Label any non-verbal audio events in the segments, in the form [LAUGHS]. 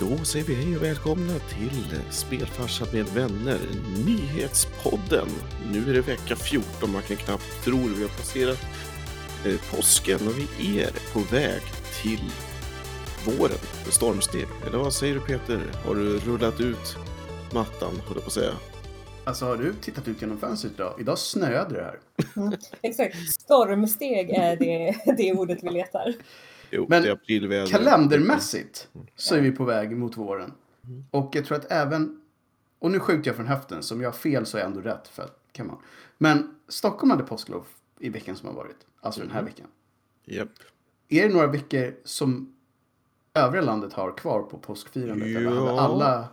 Då säger vi hej och välkomna till Spelfarsa med vänner, nyhetspodden. Nu är det vecka 14, man kan knappt tro det. Vi har passerat eh, påsken och vi är på väg till våren med stormsteg. Eller vad säger du Peter? Har du rullat ut mattan, jag på att säga? Alltså har du tittat ut genom fönstret idag? Idag snöade det här. Mm, [LAUGHS] exakt. Stormsteg är det, det ordet vi letar. Jo, Men det är aprilväder. Kalendermässigt så är vi på väg mot våren. Och jag tror att även, och nu skjuter jag från höften, som jag har fel så är jag ändå rätt. För att, kan man. Men Stockholm hade påsklov i veckan som har varit. Alltså den här veckan. Japp. Är det några veckor som övriga landet har kvar på påskfirandet? Eller Ja. alla...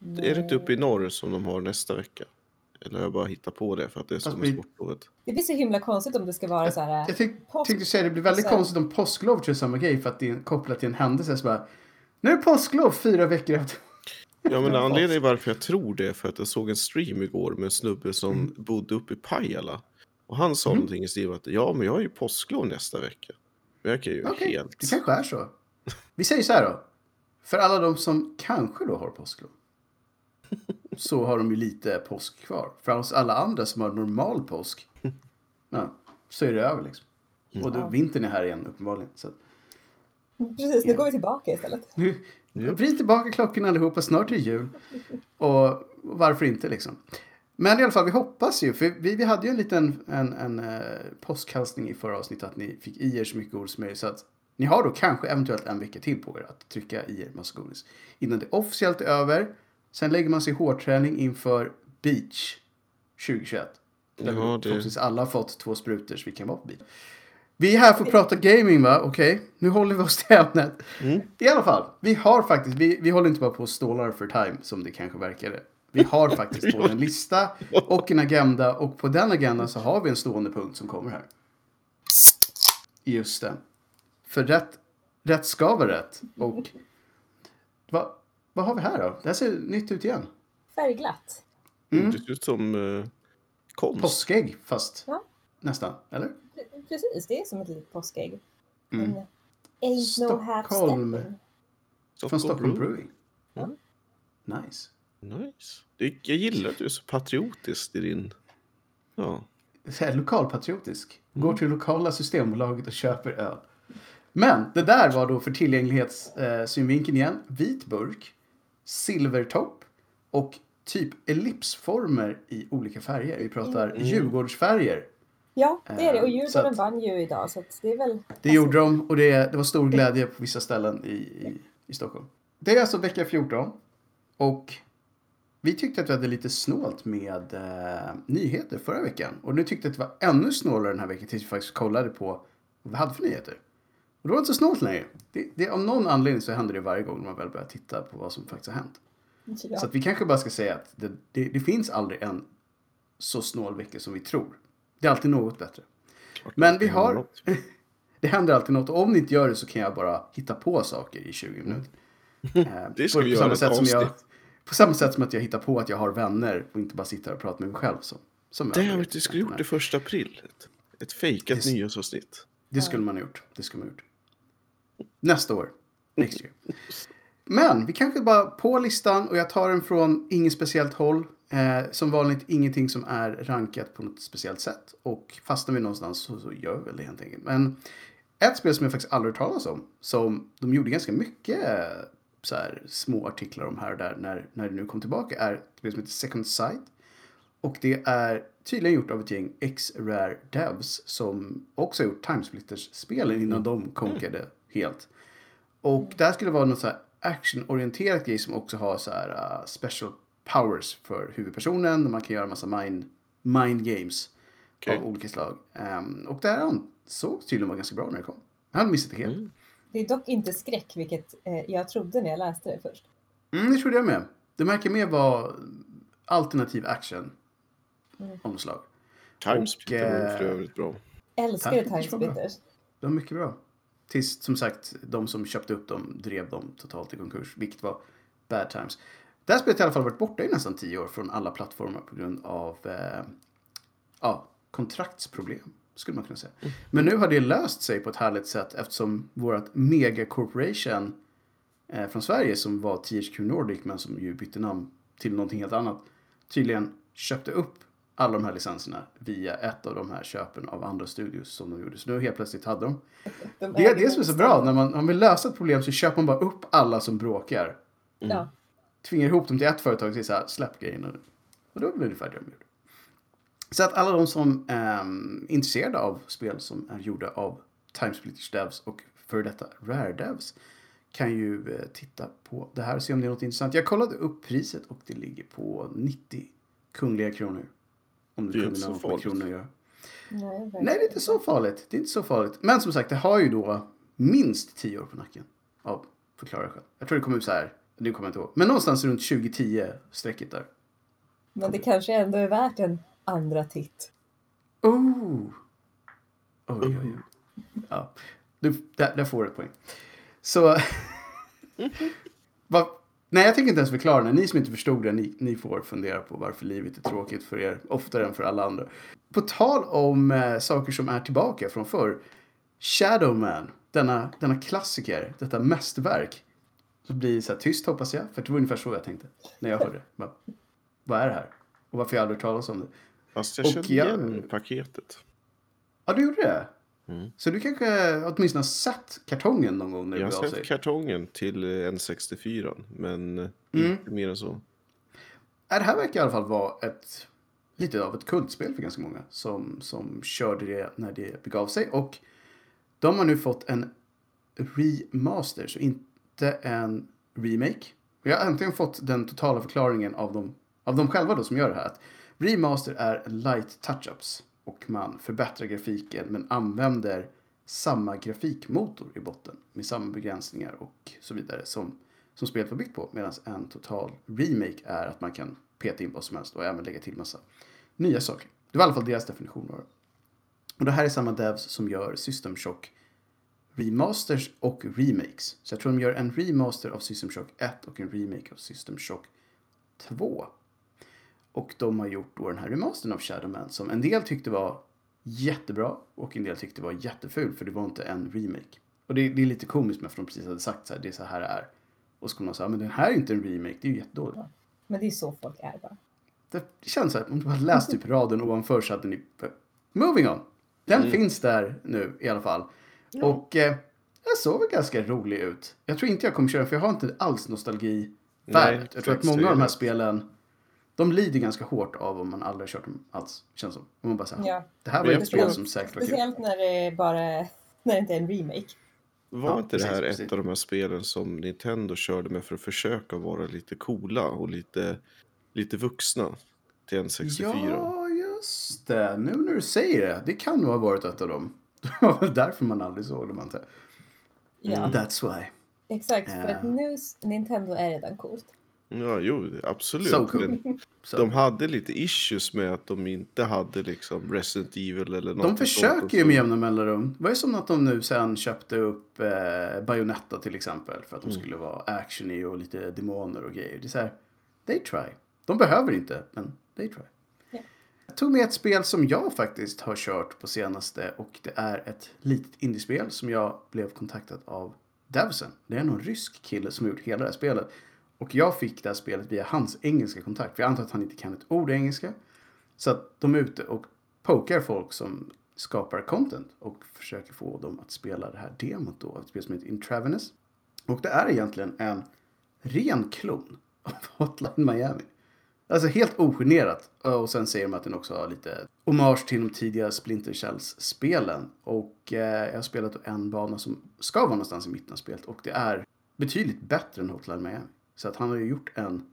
Är det inte uppe i norr som de har nästa vecka? Eller har jag bara hittat på det för att det är som är sportlovet? Det blir så himla konstigt om det ska vara så här. Jag tyck, påsk- tänkte säga det blir väldigt alltså- konstigt om påsklov tror jag är samma grej för att det är kopplat till en händelse. Så bara, nu är det påsklov fyra veckor efter. Ja, men [LAUGHS] anledningen varför jag tror det är för att jag såg en stream igår med en snubbe som Mm. bodde uppe i Pajala. Och han sa någonting i stil att ja, men jag har ju påsklov nästa vecka. Verkar ju Okej, helt... det kanske är så. Vi säger så här då. För alla de som kanske då har påsklov. [LAUGHS] Så har de ju lite påsk kvar. För oss alla andra som har normal påsk. Ja, så är det över liksom. Och då, Ja. vintern är här igen uppenbarligen. Så Precis, nu går vi tillbaka istället. nu, vrid tillbaka klockan allihopa, snart är det jul. Och varför inte liksom. Men i alla fall, vi hoppas ju. För vi, vi hade ju en liten en, en, eh, påskhälsning i förra avsnittet att ni fick i er så mycket godis som möjligt. Så att ni har då kanske eventuellt en vecka till på er att trycka i er massa godis. Innan det officiellt är över. Sen lägger man sig i hårdträning inför Beach 2021. Där Ja, det- förhoppningsvis alla har fått två sprutor så vi kan vara på beach. Vi är här för att prata gaming va? Okej, nu håller vi oss till ämnet. I alla fall, vi har faktiskt, vi, vi håller inte bara på och stålar för time som det kanske verkade. Vi har faktiskt både [LAUGHS] en lista och en agenda och på den agendan så har vi en stående punkt som kommer här. Just det. För rätt, rätt ska vara rätt. Och vad, vad har vi här då? Det här ser nytt ut igen. Färgglatt. Mm. Det ser ut som uh, konst. Påskägg fast Ja. nästan, eller? Precis, det är som ett litet påskägg. Mm. En Ain't no half Stockholm. Från Stockholm Brew. Brewing. Ja. Nice. Nice. Jag gillar att du är så patriotisk i din... Ja. så här, lokalpatriotisk. Går till lokala systembolaget och köper öl. Men det där var då för tillgänglighetssynvinkeln igen. Vit burk, silvertopp och typ ellipsformer i olika färger. Vi pratar Mm. Djurgårdsfärger. Ja, det är det. Och Eh, Djurgården att- vann ju idag så att det är väl... Det gjorde de och det, det var stor glädje på vissa ställen i, i, i Stockholm. Det är alltså vecka 14. Och vi tyckte att vi hade lite snålt med eh, nyheter förra veckan. Och nu tyckte jag att det var ännu snålare den här veckan tills vi faktiskt kollade på vad vi hade för nyheter. Och då var det inte så snålt längre. Det, det, av någon anledning så händer det varje gång när man väl börjar titta på vad som faktiskt har hänt. Ja. Så att vi kanske bara ska säga att det, det, det finns aldrig en så snål vecka som vi tror. Det är alltid något bättre. klart Men vi det har... [LAUGHS] Det händer alltid något. Och om ni inte gör det så kan jag bara hitta på saker i 20 minuter. [LAUGHS] Eh, Det ska på, vi på göra samma sätt som jag. På samma sätt som att jag hittar på att jag har vänner och inte bara sitter och pratar med mig själv. Som, som Det har vi skulle gjort det första april. Ett, ett fejkat Det- nyårsavsnitt. Det skulle man ha gjort. Det skulle man ha gjort. Nästa år. Next year. Men vi kanske bara på listan och jag tar den från inget speciellt håll. Eh, som vanligt ingenting som är rankat på något speciellt sätt. Och fastnar vi någonstans så, så gör vi väl det helt enkelt. Men ett spel som jag faktiskt aldrig hört talas om. Som de gjorde ganska mycket eh, så här, små artiklar om här och där när, när det nu kom tillbaka. Är ett spel som heter Second Sight. Och det är tydligen gjort av ett gäng X-Rare Devs som också har gjort Timesplitters-spelen innan de konkade helt. Och det här skulle vara något så här actionorienterat grej som också har så här uh, special powers för huvudpersonen. Där man kan göra massa mind, mind games Okej. av olika slag. Ehm, och det här såg tydligen vara ganska bra när det kom. Jag hade missat det helt. Mm. Det är dock inte skräck, vilket eh, jag trodde när jag läste det först. Mm, det trodde jag med. Det märker mer vara alternativ action Mm. av något slag. Timesplitter var eh, för övrigt bra. Älskade Timesplitters var. De var mycket bra. Tills som sagt de som köpte upp dem drev dem totalt i konkurs. Vilket var bad times. Det här spelet har i alla fall varit borta i nästan tio år från alla plattformar på grund av eh, ja, kontraktsproblem. Skulle man kunna säga. Men nu har det löst sig på ett härligt sätt eftersom vårt mega corporation eh, från Sverige som var THQ Nordic men som ju bytte namn till någonting helt annat. Tydligen köpte upp alla de här licenserna via ett av de här köpen av andra studios som de gjorde. Så nu helt plötsligt hade de. [LAUGHS] De Det är det som är så bra. När man, man vill lösa ett problem så köper man bara upp alla som bråkar. Ja. Tvingar ihop dem till ett företag och säger så här, släpp grejen. Och, och då blir det ungefär det de gjorde. Så att alla de som ehm, är intresserade av spel som är gjorda av Timesplitters Devs och för detta Rare Devs kan ju eh, titta på det här och se om det är något intressant. Jag kollade upp priset och det ligger på 90 kungliga kronor. Om Det du är kunde inte så farligt. kronor. Nej, Nej, det är inte så farligt. Det är inte så farligt. Men som sagt, det har ju då minst 10 år på nacken. Av förklara själv. Jag tror det kom ut så här, nu kommer jag inte ihåg. Men någonstans runt 2010-strecket där. Men det kanske ändå är värt en andra titt. Oh! Oj, oj, oj. Ja, du, där, där får du ett poäng. Så... [LAUGHS] Va, nej, jag tänker inte ens förklara det. Ni som inte förstod det, ni, ni får fundera på varför livet är tråkigt för er oftare än för alla andra. På tal om eh, saker som är tillbaka från förr. Shadowman, denna, denna klassiker, detta mästerverk. Så blir det så här tyst hoppas jag, för det var ungefär så jag tänkte när jag hörde det. Bara, Vad är det här? Och varför har jag aldrig hört talas om det? Fast jag Och känner jag- igen paketet. Ja, du gjorde det? Mm. Så du kanske åtminstone har sett kartongen någon gång när Jag har sett kartongen till eh, N64, men eh, Mm. inte mer än så. Det här verkar i alla fall vara ett, lite av ett kultspel för ganska många som, som körde det när det begav sig. Och de har nu fått en remaster, så inte en remake. Jag har äntligen fått den totala förklaringen av dem, av dem själva då som gör det här. Att remaster är light touch-ups och man förbättrar grafiken men använder samma grafikmotor i botten med samma begränsningar och så vidare som, som spelet var byggt på. Medan en total remake är att man kan peta in vad som helst och även lägga till massa nya saker. Det var i alla fall deras definition av det. Och det här är samma devs som gör System Shock remasters och remakes. Så jag tror de gör en remaster av System Shock 1 och en remake av System Shock 2. Och de har gjort då den här remastern av Shadowman som en del tyckte var jättebra och en del tyckte var jätteful för det var inte en remake. Och det, det är lite komiskt med för de precis hade sagt så här, det är så här det är. Och så kommer man säga, men den här är inte en remake, det är ju jättedåligt. Men det är så folk är bara. Det känns så här, om du hade läst typ raden ovanför så hade ni... Moving on! Den finns där nu i alla fall. Och eh, den såg väl ganska rolig ut. Jag tror inte jag kommer köra för jag har inte alls nostalgi Nej, värdet. Jag tror att många av de här spelen, de lider ganska hårt av om man aldrig har kört dem alls. Känns som. Om man bara säger, Ja. det här var ett spel som säkert var kul. Speciellt när det bara när det inte är en remake. Var Ja, inte det här precis, ett precis. av de här spelen som Nintendo körde med för att försöka vara lite coola och lite, lite vuxna till N64? Ja, just det. Nu när du säger det. Det kan nog ha varit ett av dem. [LAUGHS] Det var väl därför man aldrig såg dem antar jag. Ja, That's why. exakt. För att Ja. nu, Nintendo är redan coolt. Ja, jo, absolut. So cool. Men [LAUGHS] Så. de hade lite issues med att de inte hade liksom Resident Evil eller något De sånt. försöker ju med jämna mellanrum. Det var ju som att de nu sen köpte upp eh, Bayonetta till exempel. För att de Mm. skulle vara actiony och lite demoner och grejer. Det är så här, they try. De behöver inte, men they try. Ja. Jag tog med ett spel som jag faktiskt har kört på senaste och det är ett litet indiespel som jag blev kontaktad av Devsen. Det är någon rysk kille som har gjort hela det här spelet. Och jag fick det här spelet via hans engelska kontakt. För jag antar att han inte kan ett ord engelska. Så att de är ute och pokar folk som skapar content och försöker få dem att spela det här demot då. Ett spel som heter Intravenous. Och det är egentligen en ren klon av [LAUGHS] Hotline Miami. Alltså helt ogenerat. Och sen säger de att den också har lite hommage till de tidiga Splinter Cells-spelen. Och eh, jag har spelat en bana som ska vara någonstans i mitten av spelet. Och det är betydligt bättre än Hotline Miami. Så att han har ju gjort en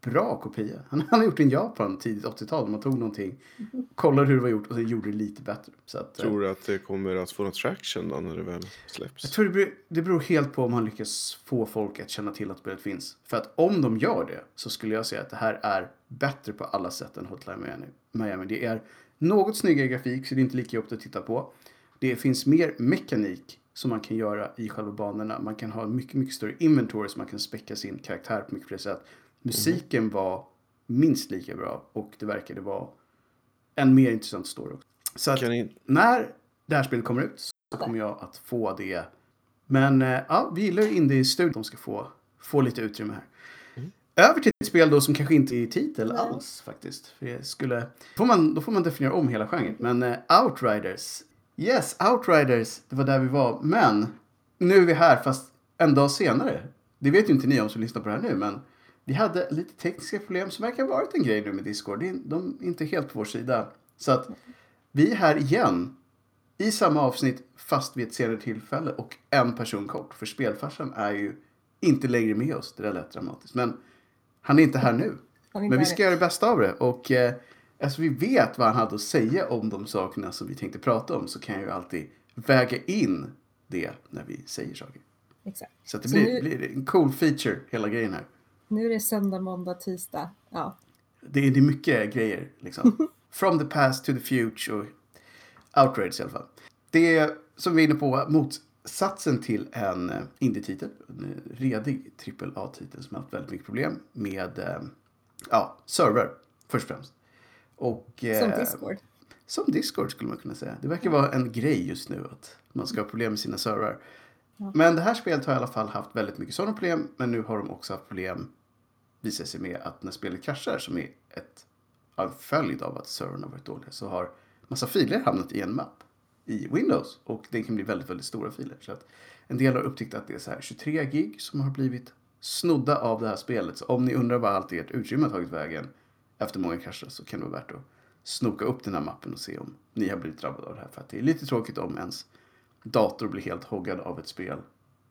bra kopia. Han, han har gjort en Japan tidigt 80-tal. Man tog någonting, [LAUGHS] kollade hur det var gjort och sen gjorde det lite bättre. Så att, eh, Tror du att det kommer att få någon traction då när det väl släpps? jag tror det beror, det beror helt på om han lyckas få folk att känna till att spelet finns. För att om de gör det så skulle jag säga att det här är bättre på alla sätt än Hotline Miami. Miami. Det är något snyggare grafik så det är inte lika jobbigt att titta på. Det finns mer mekanik som man kan göra i själva banorna. Man kan ha mycket, mycket större inventory så man kan späcka sin karaktär på mycket fler sätt. Musiken var minst lika bra och det verkade vara en mer intressant story också. Så att när det här spelet kommer ut så kommer jag att få det Men eh, ja, vi gillar ju indie-studion. De ska få, få lite utrymme här. Mm. Över till ett spel då som kanske inte är titel Nej. alls faktiskt. För det skulle, får man, då får man definiera om hela genren. Men eh, Outriders. Yes, Outriders. Det var där vi var. Men nu är vi här fast en dag senare. Det vet ju inte ni om som lyssnar på det här nu. Men vi hade lite tekniska problem som verkar ha varit en grej nu med Discord. De är inte helt på vår sida. Så att vi är här igen i samma avsnitt fast vid ett senare tillfälle och en person kort. För spelfarsan är ju inte längre med oss. Det där lät dramatiskt. Men han är inte här nu. Men vi ska göra det bästa av det. Och eh, alltså vi vet vad han hade att säga om de sakerna som vi tänkte prata om så kan jag ju alltid väga in det när vi säger saker. Exakt. Så det Så blir, nu- blir en cool feature hela grejen här. Nu är det söndag, måndag, tisdag. Ja, Det är, det är mycket grejer liksom. [LAUGHS] From the past to the future och outrage i alla fall. Det är, som vi är inne på, motsatsen till en eh, indie-titel. En eh, redig AAA-titel som har haft väldigt mycket problem med eh, ja, server, först och främst. Och, som eh, Discord. Som Discord skulle man kunna säga. Det verkar vara en grej just nu att man ska ha problem med sina servrar. Men det här spelet har i alla fall haft väldigt mycket sådana problem. Men nu har de också haft problem, visar sig med att när spelet kraschar, som är ett, en följd av att servrarna varit dåliga, så har massa filer hamnat i en mapp i Windows. Och det kan bli väldigt, väldigt stora filer. Så att en del har upptäckt att det är så här 23 gig som har blivit snodda av det här spelet. Så om ni undrar var allt ert utrymme har tagit vägen efter många kraschar så kan det vara värt att snoka upp den här mappen och se om ni har blivit drabbade av det här. För att det är lite tråkigt om ens dator blir helt hoggad av ett spel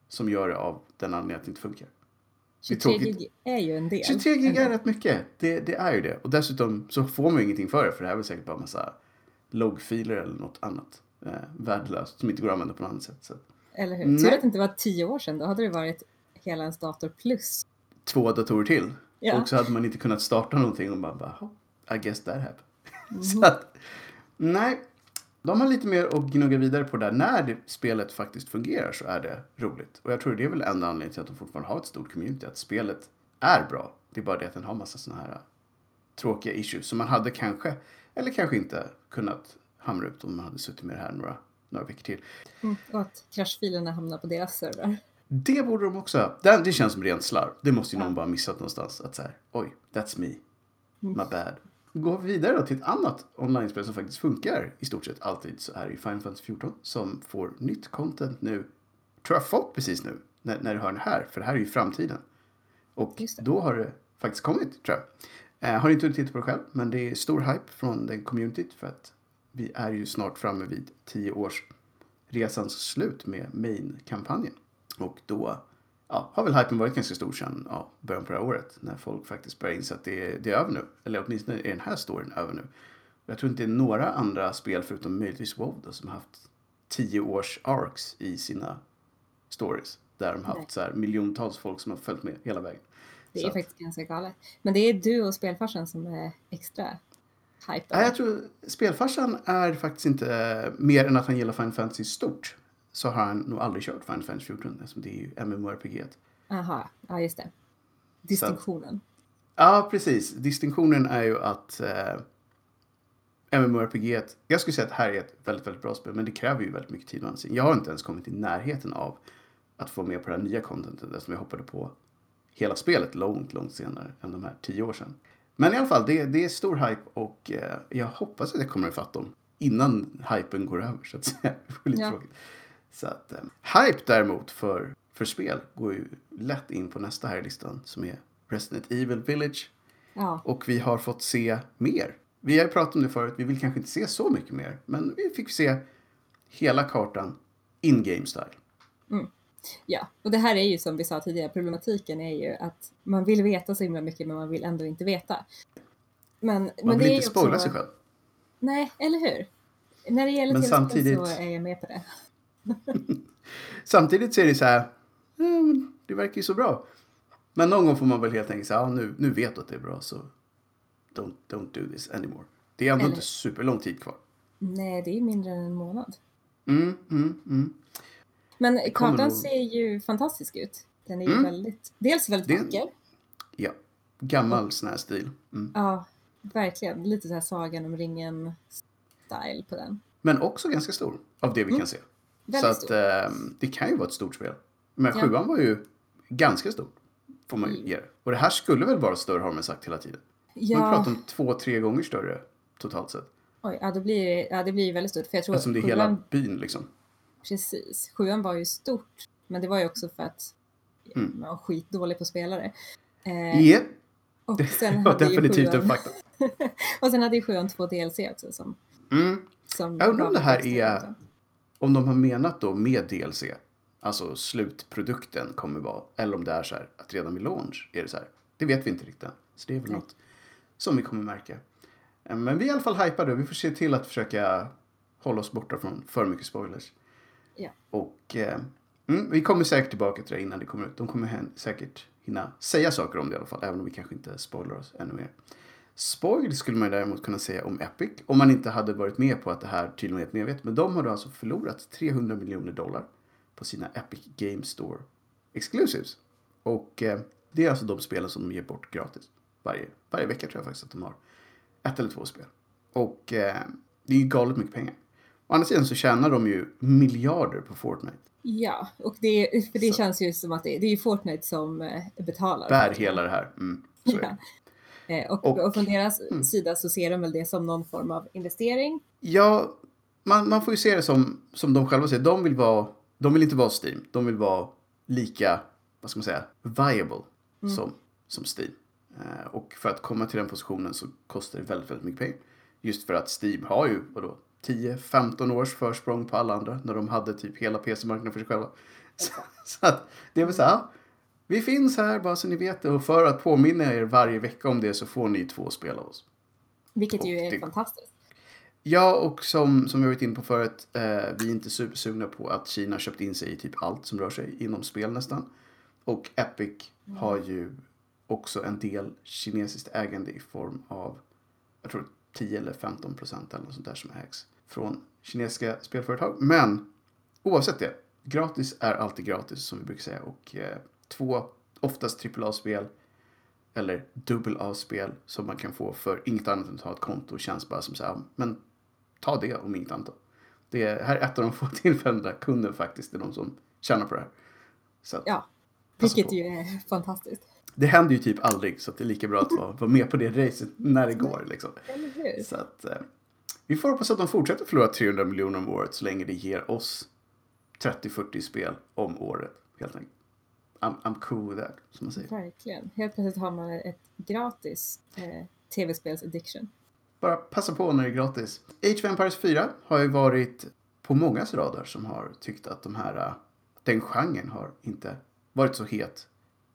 som gör det av den anledningen att det inte funkar. det är 23 tråkigt. gig är ju en del. 23 gig är rätt mycket. Det, det är ju det. Och dessutom så får man ju ingenting för det för det här är väl säkert bara en massa loggfiler eller något annat eh, värdelöst som inte går att använda på något annat sätt. Så Eller hur? Tur att det inte var tio år sedan. Då hade det varit hela ens dator plus. två datorer till. Ja. Och så hade man inte kunnat starta någonting och bara, "Oh, I guess that happened. Mhm. [LAUGHS] Så att, nej, de har lite mer att gnugga vidare på där. När det, spelet faktiskt fungerar så är det roligt. Och jag tror det är väl enda anledningen till att de fortfarande har ett stort community. Att spelet är bra. Det är bara det att den har massa sådana här tråkiga issues som man hade kanske, eller kanske inte, kunnat hamra ut om man hade suttit med det här några, några veckor till. Mm. Och att kraschfilerna hamnar på deras servrar. Det borde de också ha. Det, det känns som rent slarv. Det måste ju någon bara missat någonstans. Att så här, oj, that's me. Mm. My bad. Vi vidare då till ett annat online-spel som faktiskt funkar i stort sett alltid så är det ju Final Fantasy 14 som får nytt content nu. Tror jag fått precis nu när, när du hör det här. För det här är ju framtiden. Och då har det faktiskt kommit tror jag. Eh, har inte hunnit titta på det själv men det är stor hype från den communityt för att vi är ju snart framme vid 10 års resans slut med main-kampanjen. Och då ja, har väl hypen varit ganska stor sedan ja, början på det här året. När folk faktiskt börjar inse att det är, det är över nu. Eller åtminstone är den här storyn över nu. Jag tror inte det är några andra spel förutom möjligtvis WoW då, som har haft 10 års arcs i sina stories. Där de har haft så här, miljontals folk som har följt med hela vägen. Det Så är att- faktiskt ganska galet. Men det är du och spelfarsan som är extra hype. Nej, jag tror spelfarsan är faktiskt inte eh, mer än att han gillar Final Fantasy stort. Så har han nog aldrig kört Final Fantasy 14 eftersom det är ju MMORPG. Aha, ja just det. Distinktionen. Ja, precis. Distinktionen är ju att eh, MMORPG, jag skulle säga att det här är ett väldigt, väldigt bra spel, men det kräver ju väldigt mycket tid och. Jag har inte ens kommit i närheten av att få med på det här nya contentet eftersom jag hoppade på hela spelet långt, långt senare än de här tio år sedan. Men i alla fall, det, det är stor hype och eh, jag hoppas att jag kommer ifatt dem innan hypen går över så att säga. [LAUGHS] Det vore lite Ja. tråkigt. Så att, eh, hype däremot för, för spel går ju lätt in på nästa här i listan som är Resident Evil Village. Ja, Och vi har fått se mer. Vi har ju pratat om det förut, vi vill kanske inte se så mycket mer. Men vi fick se hela kartan in-game style. ja. Och det här är ju som vi sa tidigare, problematiken är ju att man vill veta så himla mycket men man vill ändå inte veta. Men, Man men vill det inte spoila också... sig själv. Nej, eller hur? När det gäller Men samtidigt- så är jag med på det. [LAUGHS] Samtidigt så är det så här, det verkar ju så bra. Men någon gång får man väl helt enkelt säga, ja, nu, nu vet du att det är bra så don't, don't do this anymore. Det är ändå Eller- inte superlång tid kvar. Nej, det är mindre än en månad. Mm, mm, mm. Men kartan nog- ser ju fantastisk ut. Den är ju Mm. väldigt, dels väldigt Det- vacker. Ja, gammal sån här stil. Mm. Ja, verkligen. Lite så här Sagan om ringen-style på den. Men också ganska stor, av det vi Mm. kan se. Väldigt så att eh, det kan ju vara ett stort spel. Men Ja. sjuan var ju ganska stor. Får man ju Mm. ge det. Och det här skulle väl vara större har man sagt hela tiden. Man Ja, pratar om två, tre gånger större totalt sett. oj, ja, det blir, ja, det blir väldigt stort. För jag tror Eftersom det är sjuan- hela byn liksom. Precis. Sjuan var ju stort. Men det var ju också för att Mm. man var skitdålig på spelare. Eh, Yep, och, sen det [LAUGHS] var hade definitivt en sjuan, fakta. [LAUGHS] och sen hade ju sjuan två DLC också. Som, Mm. som Jag undrar om det här är- content. Om de har menat då med DLC, alltså slutprodukten kommer vara, eller om det är så här att redan vid launch är det så här. Det vet vi inte riktigt än. Så det är väl Nej. något som vi kommer märka. Eh, Men vi är i alla fall hypade vi får se till att försöka hålla oss borta från för mycket spoilers. Ja. Och eh, mm, vi kommer säkert tillbaka till det innan det kommer ut. De kommer säkert hinna säga saker om det i alla fall, även om vi kanske inte spoilar oss ännu mer. Spoil skulle man däremot kunna säga om Epic, om man inte hade varit med på att det här tydligen är ett medvetet. Men de har då alltså förlorat 300 miljoner dollar på sina Epic Game Store Exclusives. Och eh, det är alltså de spelen som de ger bort gratis. Varje, varje vecka tror jag faktiskt att de har ett eller två spel. Och eh, det är ju galet mycket pengar. Å andra sidan så tjänar de ju miljarder på Fortnite. Ja, och det, för det Så. känns ju som att det, det är ju Fortnite som eh, betalar. Bär hela det här. Mm. Ja. Eh, Och, Och- och, från deras Mm. sida så ser de väl det som någon form av investering. Ja, man, man får ju se det som, som de själva säger. De vill, vara, de vill inte vara Steam. De vill vara lika, vad ska man säga, viable Mm. som, som Steam. Eh, och för att komma till den positionen så kostar det väldigt, väldigt mycket pengar. Just för att Steam har ju, vadå, 10-15 års försprång på alla andra när de hade typ hela PC-marknaden för sig själva. Så, [LAUGHS] så att det är väl så här, vi finns här bara så ni vet det och för att påminna er varje vecka om det så får ni två spel av oss. Vilket ju Och är det- fantastiskt. Ja, och som, som vi varit inne på förut, eh, vi är inte supersugna på att Kina köpt in sig i typ allt som rör sig inom spel nästan. Och Epic har ju också en del kinesiskt ägande i form av, jag tror 10 eller 15 procent eller något sånt där som ägs från kinesiska spelföretag. Men oavsett det, gratis är alltid gratis som vi brukar säga. Och eh, två, oftast AAA-spel eller dubbel A-spel som man kan få för inget annat än att ha ett konto känns bara som så här, men ta det om inget annat. Det är, här är ett av de [LAUGHS] få tillfällen där kunden faktiskt är de som tjänar på det här. Att, Ja, vilket på. ju är fantastiskt. Det händer ju typ aldrig så att det är lika bra att vara, vara med på det racet när det går. Liksom. Så att, eh, vi får hoppas att de fortsätter förlora 300 miljoner om året så länge det ger oss 30-40 spel om året. Helt enkelt. I'm, I'm cool with that, som man säger. Verkligen. Helt plötsligt har man ett gratis eh, tv-spels-addiction. Bara passa på när det är gratis. Age of Empires 4 har ju varit på mångas radar som har tyckt att de här, äh, den genren har inte varit så het.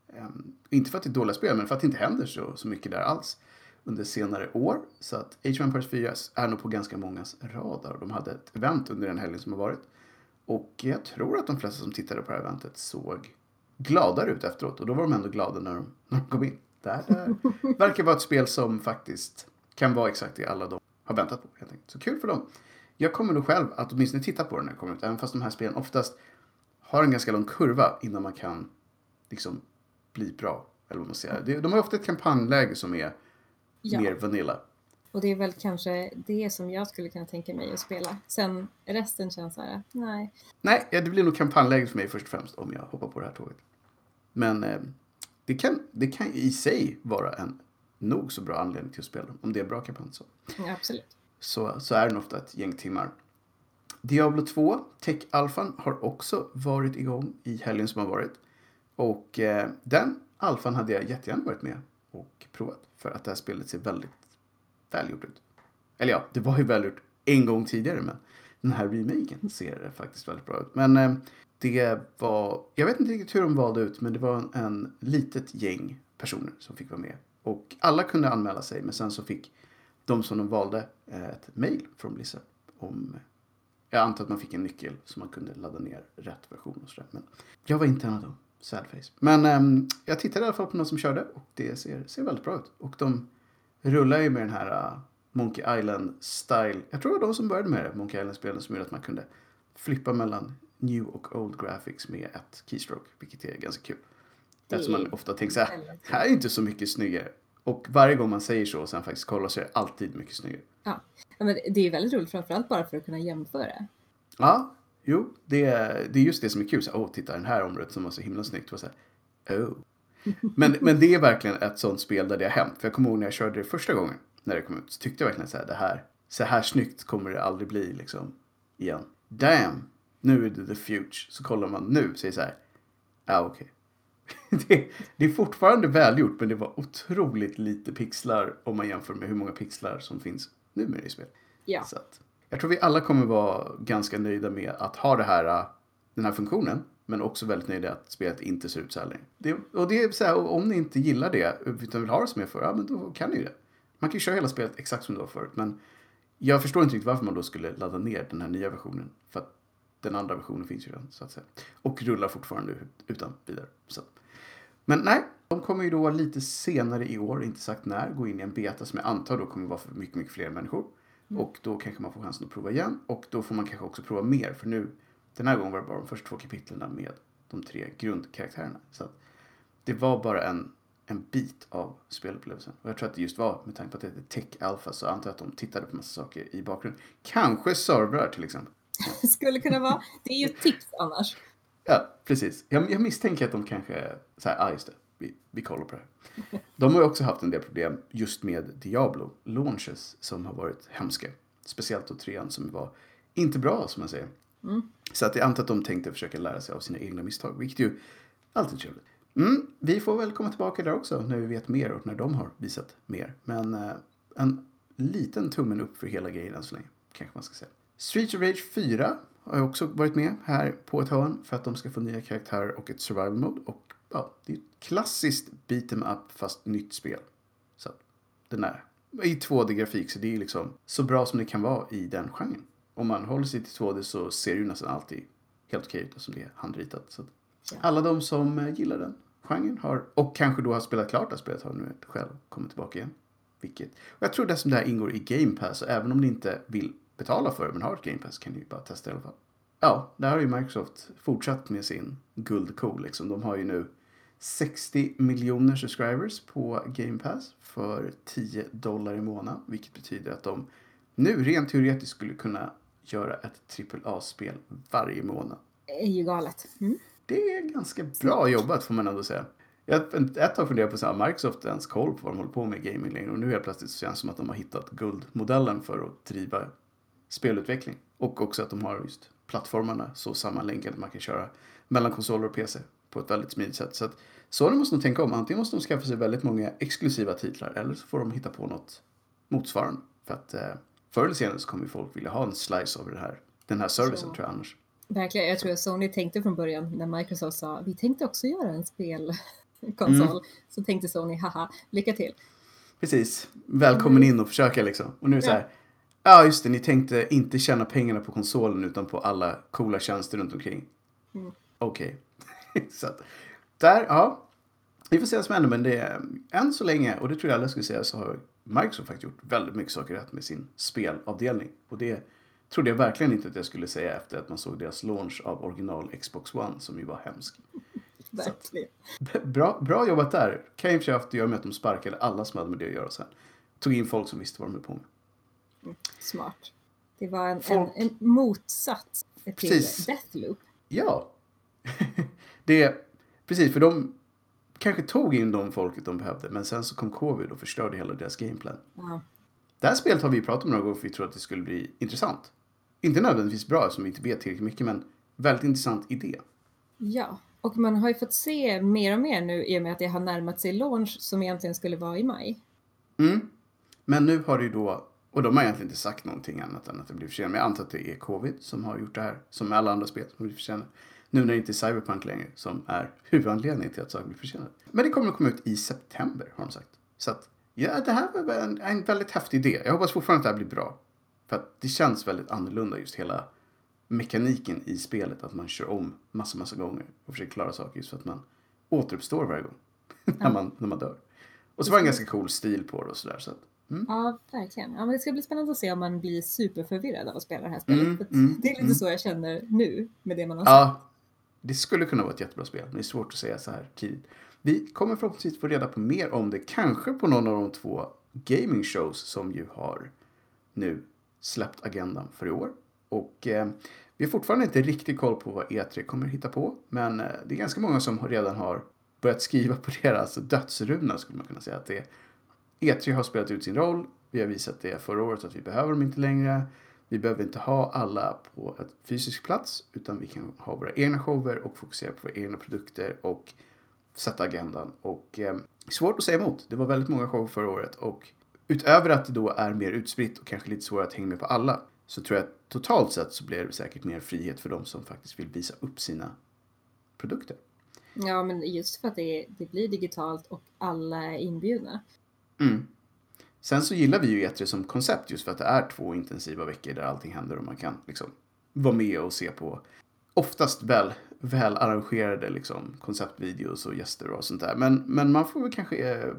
Ehm, inte för att det är dåliga spel, men för att det inte händer så, så mycket där alls under senare år. Så att Age of Empires 4 är nog på ganska mångas radar. De hade ett event under den helgen som har varit. Och jag tror att de flesta som tittade på det här eventet såg gladare ut efteråt. Och då var de ändå glada när de, när de kom in. Det här det verkar vara ett spel som faktiskt kan vara exakt det alla de har väntat på. Helt enkelt. Så kul för dem. Jag kommer nog själv att åtminstone titta på den när det kommer ut. Även fast de här spelen oftast har en ganska lång kurva innan man kan liksom bli bra. Eller vad man säger. Det- De har ofta ett kampanjläge som är Ja. mer vanilla. Och det är väl kanske det som jag skulle kunna tänka mig att spela. Sen resten känns så här, nej. Nej, det blir nog kampanjläget för mig först och främst om jag hoppar på det här tåget. Men eh, det, kan, det kan i sig vara en nog så bra anledning till att spela om det är bra kampanj. Så. Ja, absolut. så, så är den ofta ett gäng timmar. Diablo 2, Tech-alfan, har också varit igång i helgen som har varit. Och eh, den alfan hade jag jättegärna varit med och provat. För att det här spelet ser väldigt välgjort ut. Eller ja, det var ju välgjort en gång tidigare men den här remaken ser faktiskt väldigt bra ut. Men eh, det var, jag vet inte riktigt hur de valde ut men det var en, en litet gäng personer som fick vara med. Och alla kunde anmäla sig men sen så fick de som de valde eh, ett mail från Blizzard om jag antar att man fick en nyckel så man kunde ladda ner rätt version och sådär. Men jag var inte en av dem. Sadface. Men äm, jag tittade i alla fall på någon som körde och det ser, ser väldigt bra ut. Och de rullar ju med den här uh, Monkey Island style. Jag tror det var de som började med det, Monkey Island-spelen som gjorde att man kunde flippa mellan new och old graphics med ett keystroke, vilket är ganska kul. Det Eftersom man ofta tänker så här, här är inte så mycket snyggare. Och varje gång man säger så och sen faktiskt kollar så är det alltid mycket snyggare. Ja, men det är väldigt roligt framförallt bara för att kunna jämföra. Ja, Jo, det är, det är just det som är kul. Så, Åh, titta den här området som var så himla snyggt. Och så här, oh. Men, men det är verkligen ett sånt spel där det har hänt. För jag kommer ihåg när jag körde det första gången. När det kom ut. Så tyckte jag verkligen så här, det här, så här snyggt kommer det aldrig bli liksom. Igen. Damn, nu är det the future. Så kollar man nu och säger så här, ja ah, okej. [LAUGHS] Det, det är fortfarande välgjort men det var otroligt lite pixlar om man jämför med hur många pixlar som finns numera i spel. Ja. Så att, jag tror vi alla kommer vara ganska nöjda med att ha det här, äh, den här funktionen. Men också väldigt nöjda att spelet inte ser ut så här längre. Det, och det är så här, om ni inte gillar det utan vill ha det som är förr, ja men då kan ni ju det. Man kan ju köra hela spelet exakt som det var förut. Men jag förstår inte riktigt varför man då skulle ladda ner den här nya versionen. För att den andra versionen finns ju redan så att säga. Och rullar fortfarande utan vidare. Så. Men nej, de kommer ju då lite senare i år, inte sagt när, gå in i en beta som jag antar då kommer vara för mycket, mycket fler människor. Mm. Och då kanske man får chansen att prova igen. Och då får man kanske också prova mer. För nu, den här gången var det bara de första två kapitlen med de tre grundkaraktärerna. Så det var bara en, en bit av spelupplevelsen. Och jag tror att det just var, med tanke på att det heter Tech Alpha, så antar jag att de tittade på massa saker i bakgrunden. Kanske servrar till exempel. [LAUGHS] Skulle kunna vara. Det är ju ett tips annars. Ja, precis. Jag, jag misstänker att de kanske, så här, ah, just det, vi, vi kollar på det här. [LAUGHS] De har ju också haft en del problem just med Diablo launches som har varit hemska. Speciellt då trean som var inte bra som man säger. Mm. Så att jag antar att de tänkte försöka lära sig av sina egna misstag, vilket ju alltid är trevligt. Mm, vi får väl komma tillbaka där också när vi vet mer och när de har visat mer. Men eh, en liten tummen upp för hela grejen än så länge, kanske man ska säga. Streets of Rage 4 har också varit med här på ett hörn för att de ska få nya karaktärer och ett survival mode. Och ja, det är ett klassiskt beat em up fast nytt spel. Så den är i 2D-grafik så det är liksom så bra som det kan vara i den genren. Om man håller sig till 2D så ser det ju nästan alltid helt okej ut som det är handritat. Så alla de som eh, gillar den genren har, och kanske då har spelat klart det här spelet har nu själv kommit tillbaka igen. Vilket, och jag tror dessutom det här ingår i Game Pass, och även om ni inte vill betala för det men har ett Game Pass kan ni ju bara testa i alla fall. Ja, där har ju Microsoft fortsatt med sin guldko liksom. De har ju nu 60 miljoner subscribers på Game Pass för 10 dollar i månaden. Vilket betyder att de nu rent teoretiskt skulle kunna göra ett AAA-spel varje månad. Det är ju galet. Mm. Det är ganska bra jobbat får man ändå säga. Jag ett tag funderade på att Microsoft ens koll på vad de håller på med i gaming längre och nu helt plötsligt så känns det som att de har hittat guldmodellen för att driva spelutveckling. Och också att de har just plattformarna så sammanlänkade att man kan köra mellan konsoler och PC på ett väldigt smidigt sätt. Så att Sony måste nog tänka om. Antingen måste de skaffa sig väldigt många exklusiva titlar eller så får de hitta på något motsvarande. För att eh, förr eller senare så kommer folk vilja ha en slice av det här, den här servicen så. tror jag annars. Verkligen, jag tror att Sony tänkte från början när Microsoft sa vi tänkte också göra en spelkonsol. Mm. Så tänkte Sony, haha, lycka till. Precis, välkommen mm. in och försöka liksom. Och nu är det ja. så här, Ja, just det. Ni tänkte inte tjäna pengarna på konsolen utan på alla coola tjänster runt omkring. Mm. Okej. Okay. [LAUGHS] så att, där, ja. Vi får se vad som händer, men det är än så länge, och det tror jag alla skulle säga, så har Microsoft faktiskt gjort väldigt mycket saker rätt med sin spelavdelning. Och det trodde jag verkligen inte att jag skulle säga efter att man såg deras launch av original Xbox One, som ju var hemsk. [LAUGHS] Verkligen. Bra, bra jobbat där. Kan ju för sig haft att göra med att de sparkade alla som hade med det att göra sen. Tog in folk som visste vad de höll på med. Smart. Det var en, Folk... en, en motsats till precis. Deathloop. Ja. [LAUGHS] det, precis, för de kanske tog in de folket de behövde men sen så kom covid och förstörde hela deras gameplan. Ja. Det här spelet har vi pratat om några gånger för vi tror att det skulle bli intressant. Inte nödvändigtvis bra som vi inte vet tillräckligt mycket men väldigt intressant idé. Ja, och man har ju fått se mer och mer nu i och med att det har närmat sig launch som egentligen skulle vara i maj. Mm. Men nu har det ju då och de har egentligen inte sagt någonting annat än att det blir försenat. Men jag antar att det är covid som har gjort det här. Som med alla andra spel som blir försenade. Nu när det inte är Cyberpunk längre som är huvudanledningen till att saker blir försenade. Men det kommer att komma ut i september har de sagt. Så att, ja, det här var en, en väldigt häftig idé. Jag hoppas fortfarande att det här blir bra. För att det känns väldigt annorlunda just hela mekaniken i spelet. Att man kör om massa, massa gånger och försöker klara saker just för att man återuppstår varje gång. [LAUGHS] när, man, när man dör. Och så var det en ganska cool stil på det och sådär. Så att, Mm. Ja, verkligen. Ja, men det ska bli spännande att se om man blir superförvirrad av att spela det här spelet. Mm, mm, det är lite mm. så jag känner nu med det man har. Ja, det skulle kunna vara ett jättebra spel, men det är svårt att säga så här tidigt. Vi kommer förhoppningsvis få reda på mer om det, kanske på någon av de två gaming shows som ju har nu släppt agendan för i år. Och eh, Vi har fortfarande inte riktigt koll på vad E3 kommer hitta på, men eh, det är ganska många som redan har börjat skriva på [LAUGHS] deras dödsruna skulle man kunna säga. Att det E3 har spelat ut sin roll, vi har visat det förra året att vi behöver dem inte längre. Vi behöver inte ha alla på ett fysisk plats, utan vi kan ha våra egna shower och fokusera på våra egna produkter och sätta agendan. Och eh, svårt att säga emot. Det var väldigt många shower förra året och utöver att det då är mer utspritt och kanske lite svårare att hänga med på alla så tror jag att totalt sett så blir det säkert mer frihet för de som faktiskt vill visa upp sina produkter. Ja, men just för att det, det blir digitalt och alla är inbjudna. Mm. Sen så gillar vi ju E3 som koncept just för att det är två intensiva veckor där allting händer och man kan liksom vara med och se på oftast väl, väl arrangerade liksom konceptvideos och gäster och sånt där. Men, men man får väl kanske eh,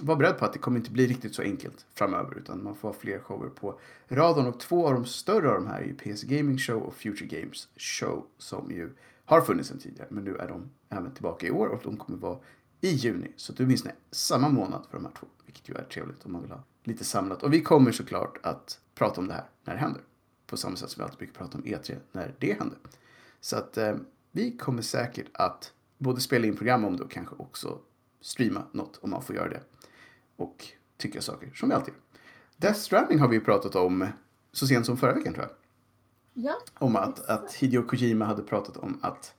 vara beredd på att det kommer inte bli riktigt så enkelt framöver utan man får ha fler shower på radarn och två av de större av de här är ju PC Gaming Show och Future Games Show som ju har funnits sedan tidigare men nu är de även tillbaka i år och de kommer vara i juni. Så det är åtminstone samma månad för de här två, vilket ju är trevligt om man vill ha lite samlat. Och vi kommer såklart att prata om det här när det händer. På samma sätt som vi alltid brukar prata om E3 när det händer. Så att eh, vi kommer säkert att både spela in program om det och kanske också streama något om man får göra det. Och tycka saker som vi alltid gör. Death Stranding har vi pratat om så sent som förra veckan tror jag. Ja. Om att, att Hideo Kojima hade pratat om att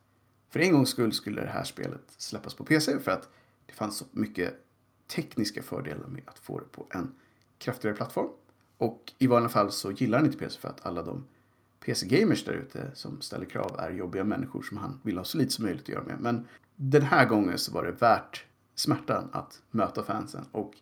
för en gångs skull skulle det här spelet släppas på PC för att det fanns så mycket tekniska fördelar med att få det på en kraftigare plattform. Och i vanliga fall så gillar han inte PC för att alla de PC-gamers där ute som ställer krav är jobbiga människor som han vill ha så lite som möjligt att göra med. Men den här gången så var det värt smärtan att möta fansen och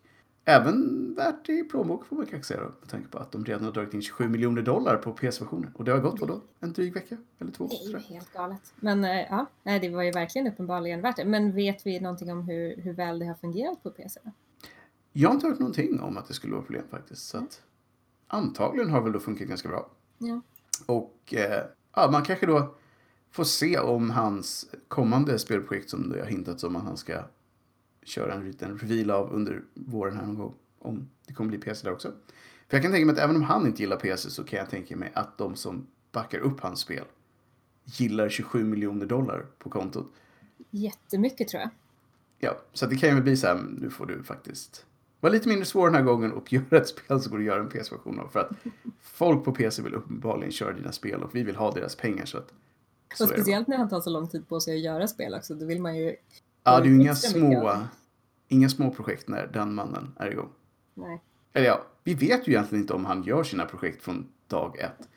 även värt i plånbok får man kanske säga då, med tanke på att de redan har dragit in 27 miljoner dollar på PS-versionen. Och det har gått vadå? En dryg vecka? Eller två? Det är ju helt galet. Men eh, ja, nej, det var ju verkligen uppenbarligen värt det. Men vet vi någonting om hur, hur väl det har fungerat på PC? Jag har inte hört någonting om att det skulle vara problem faktiskt. Så att, antagligen har väl då funkat ganska bra. Ja. Och eh, ja, man kanske då får se om hans kommande spelprojekt som det har hintats om att han ska köra en liten reveal av under våren här någon gång. Om det kommer bli PC där också. För jag kan tänka mig att även om han inte gillar PC så kan jag tänka mig att de som backar upp hans spel gillar 27 miljoner dollar på kontot. Jättemycket tror jag. Ja, så det kan ju bli så här, nu får du faktiskt vara lite mindre svår den här gången och [LAUGHS] göra ett spel så går det att göra en PS-version av. För att folk på PC vill uppenbarligen köra dina spel och vi vill ha deras pengar så att så Och speciellt när han tar så lång tid på sig att göra spel också. Då vill man ju... Ja, det är ju inga små, inga små projekt när den mannen är igång. Nej. Eller ja, vi vet ju egentligen inte om han gör sina projekt från dag ett.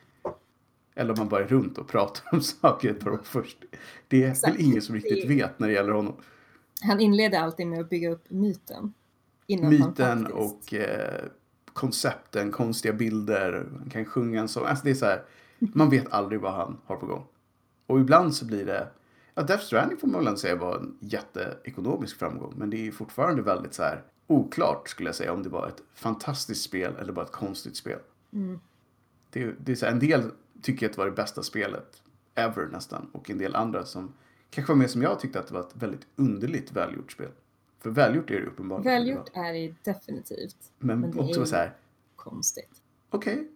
Eller om han bara är runt och pratar om [LAUGHS] saker ett par år först. Det är Exakt. väl ingen som riktigt vet när det gäller honom. Han inleder alltid med att bygga upp myten. Myten faktiskt... och eh, koncepten, konstiga bilder, han kan sjunga en sång. Alltså det är så här, man vet aldrig vad han har på gång. Och ibland så blir det, ja Death Stranding får man väl säga var en jätteekonomisk framgång. Men det är fortfarande väldigt så här oklart skulle jag säga om det var ett fantastiskt spel eller bara ett konstigt spel. Mm. Det, det är så här, en del tycker att det var det bästa spelet ever nästan. Och en del andra som kanske var mer som jag tyckte att det var ett väldigt underligt välgjort spel. För välgjort är det uppenbarligen. Välgjort är det definitivt Men, men det också är- så här, konstigt. okej.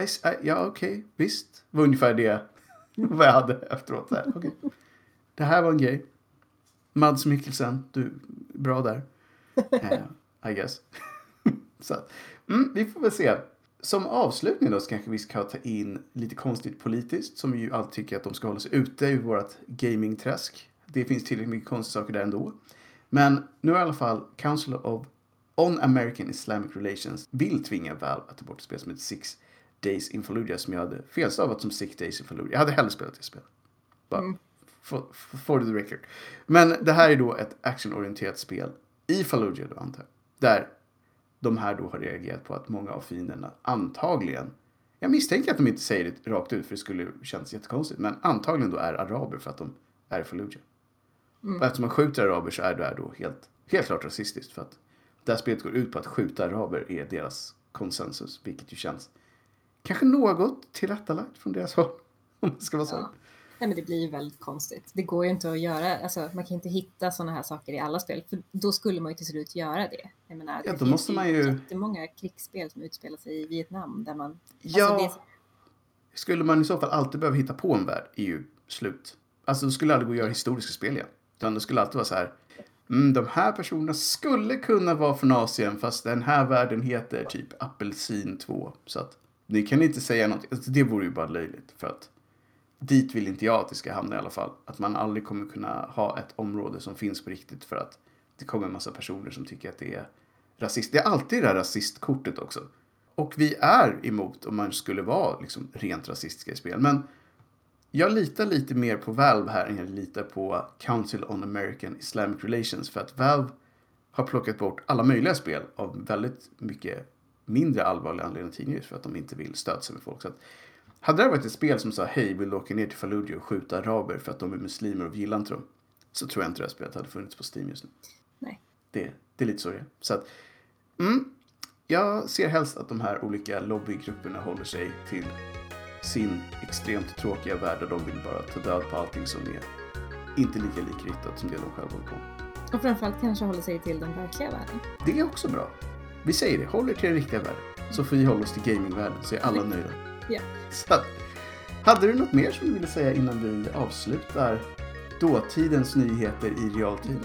I- Ja, okej. Visst. Det var ungefär det [LAUGHS] vad jag hade efteråt. Okej. Det här var en grej. Mads Mikkelsen, du bra där. [LAUGHS] Eh, I guess. [LAUGHS] så mm, vi får väl se. Som avslutning då så kanske vi ska ta in lite konstigt politiskt som ju alltid tycker att de ska hålla sig ute ur vårt gamingträsk. Det finns tillräckligt mycket konstiga saker där ändå. Men nu har i alla fall Council of On American Islamic Relations vill tvinga Valve att ta bort ett spel som heter Six Days in Fallujah som jag hade felstavat som Six Days in Fallujah. Jag hade hellre spelat det spelet. Bara Mm. For, for the record. Men det här är då ett actionorienterat spel i Fallujah då antar jag. Där de här då har reagerat på att många av fienderna antagligen jag misstänker att de inte säger det rakt ut för det skulle kännas jättekonstigt. Men antagligen då är araber för att de är i Fallujah. Mm. Och eftersom man skjuter araber så är det här då helt, helt klart rasistiskt. För att det här spelet går ut på att skjuta araber är deras konsensus. Vilket ju känns kanske något tillrättalagt från deras håll. Om det ska vara så. Ja. Nej, men det blir ju väldigt konstigt. Det går ju inte att göra, alltså, man kan inte hitta sådana här saker i alla spel, för då skulle man ju till slut göra det. Jag menar, Ja, det då finns måste man ju- jättemånga krigsspel som utspelar sig i Vietnam där man... Ja, Alltså, det, skulle man i så fall alltid behöva hitta på en värld är ju slut. Alltså det skulle aldrig gå att göra historiska spel igen. Utan det skulle alltid vara så här. Mm, de här personerna skulle kunna vara från Asien fast den här världen heter typ Apelsin 2. Så att ni kan inte säga något. Alltså, det vore ju bara löjligt. För att dit vill inte jag att det ska hamna i alla fall. Att man aldrig kommer kunna ha ett område som finns på riktigt för att det kommer en massa personer som tycker att det är rasist. Det är alltid det här rasistkortet också. Och vi är emot om man skulle vara liksom rent rasistiska i spel. Men jag litar lite mer på Valve här än jag litar på Council on American Islamic Relations. För att Valve har plockat bort alla möjliga spel av väldigt mycket mindre allvarliga anledningar tidigare för att de inte vill stöta sig med folk. Så att, hade det varit ett spel som sa hej, vill du åka ner till Fallujah och skjuta araber för att de är muslimer och vi gillar inte dem. Så tror jag inte det här spelet hade funnits på Steam just nu. Nej. Det, det är lite så det är. Så att, mm, jag ser helst att de här olika lobbygrupperna håller sig till sin extremt tråkiga värld där de vill bara ta död på allting som är inte lika likriktat som det de själva håller på. Och framförallt kanske hålla sig till den verkliga världen. Det är också bra. Vi säger det, håll er till den riktiga världen. Så får vi hålla oss till gamingvärlden så är alla nöjda. Ja. Så att, hade du något mer som du ville säga innan vi avslutar dåtidens nyheter i realtid?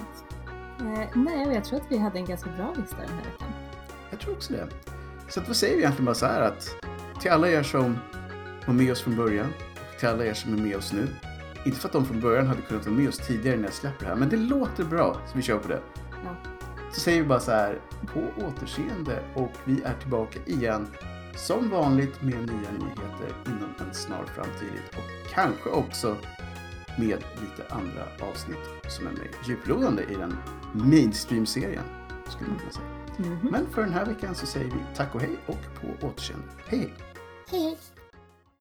Eh, nej, jag tror att vi hade en ganska bra lista den här veckan. Jag tror också det. Så att vad säger vi egentligen bara så här att till alla er som var med oss från början och till alla er som är med oss nu. Inte för att de från början hade kunnat vara med oss tidigare när jag släpper det här, men det låter bra så vi kör på det. Ja. Så säger vi bara så här, på återseende och vi är tillbaka igen som vanligt med nya nyheter inom en snar framtid och kanske också med lite andra avsnitt som är mer djuplodande i den mainstream-serien skulle man kunna säga. Mhm. Men för den här veckan så säger vi tack och hej och på återseende. Hej! Hej, hej!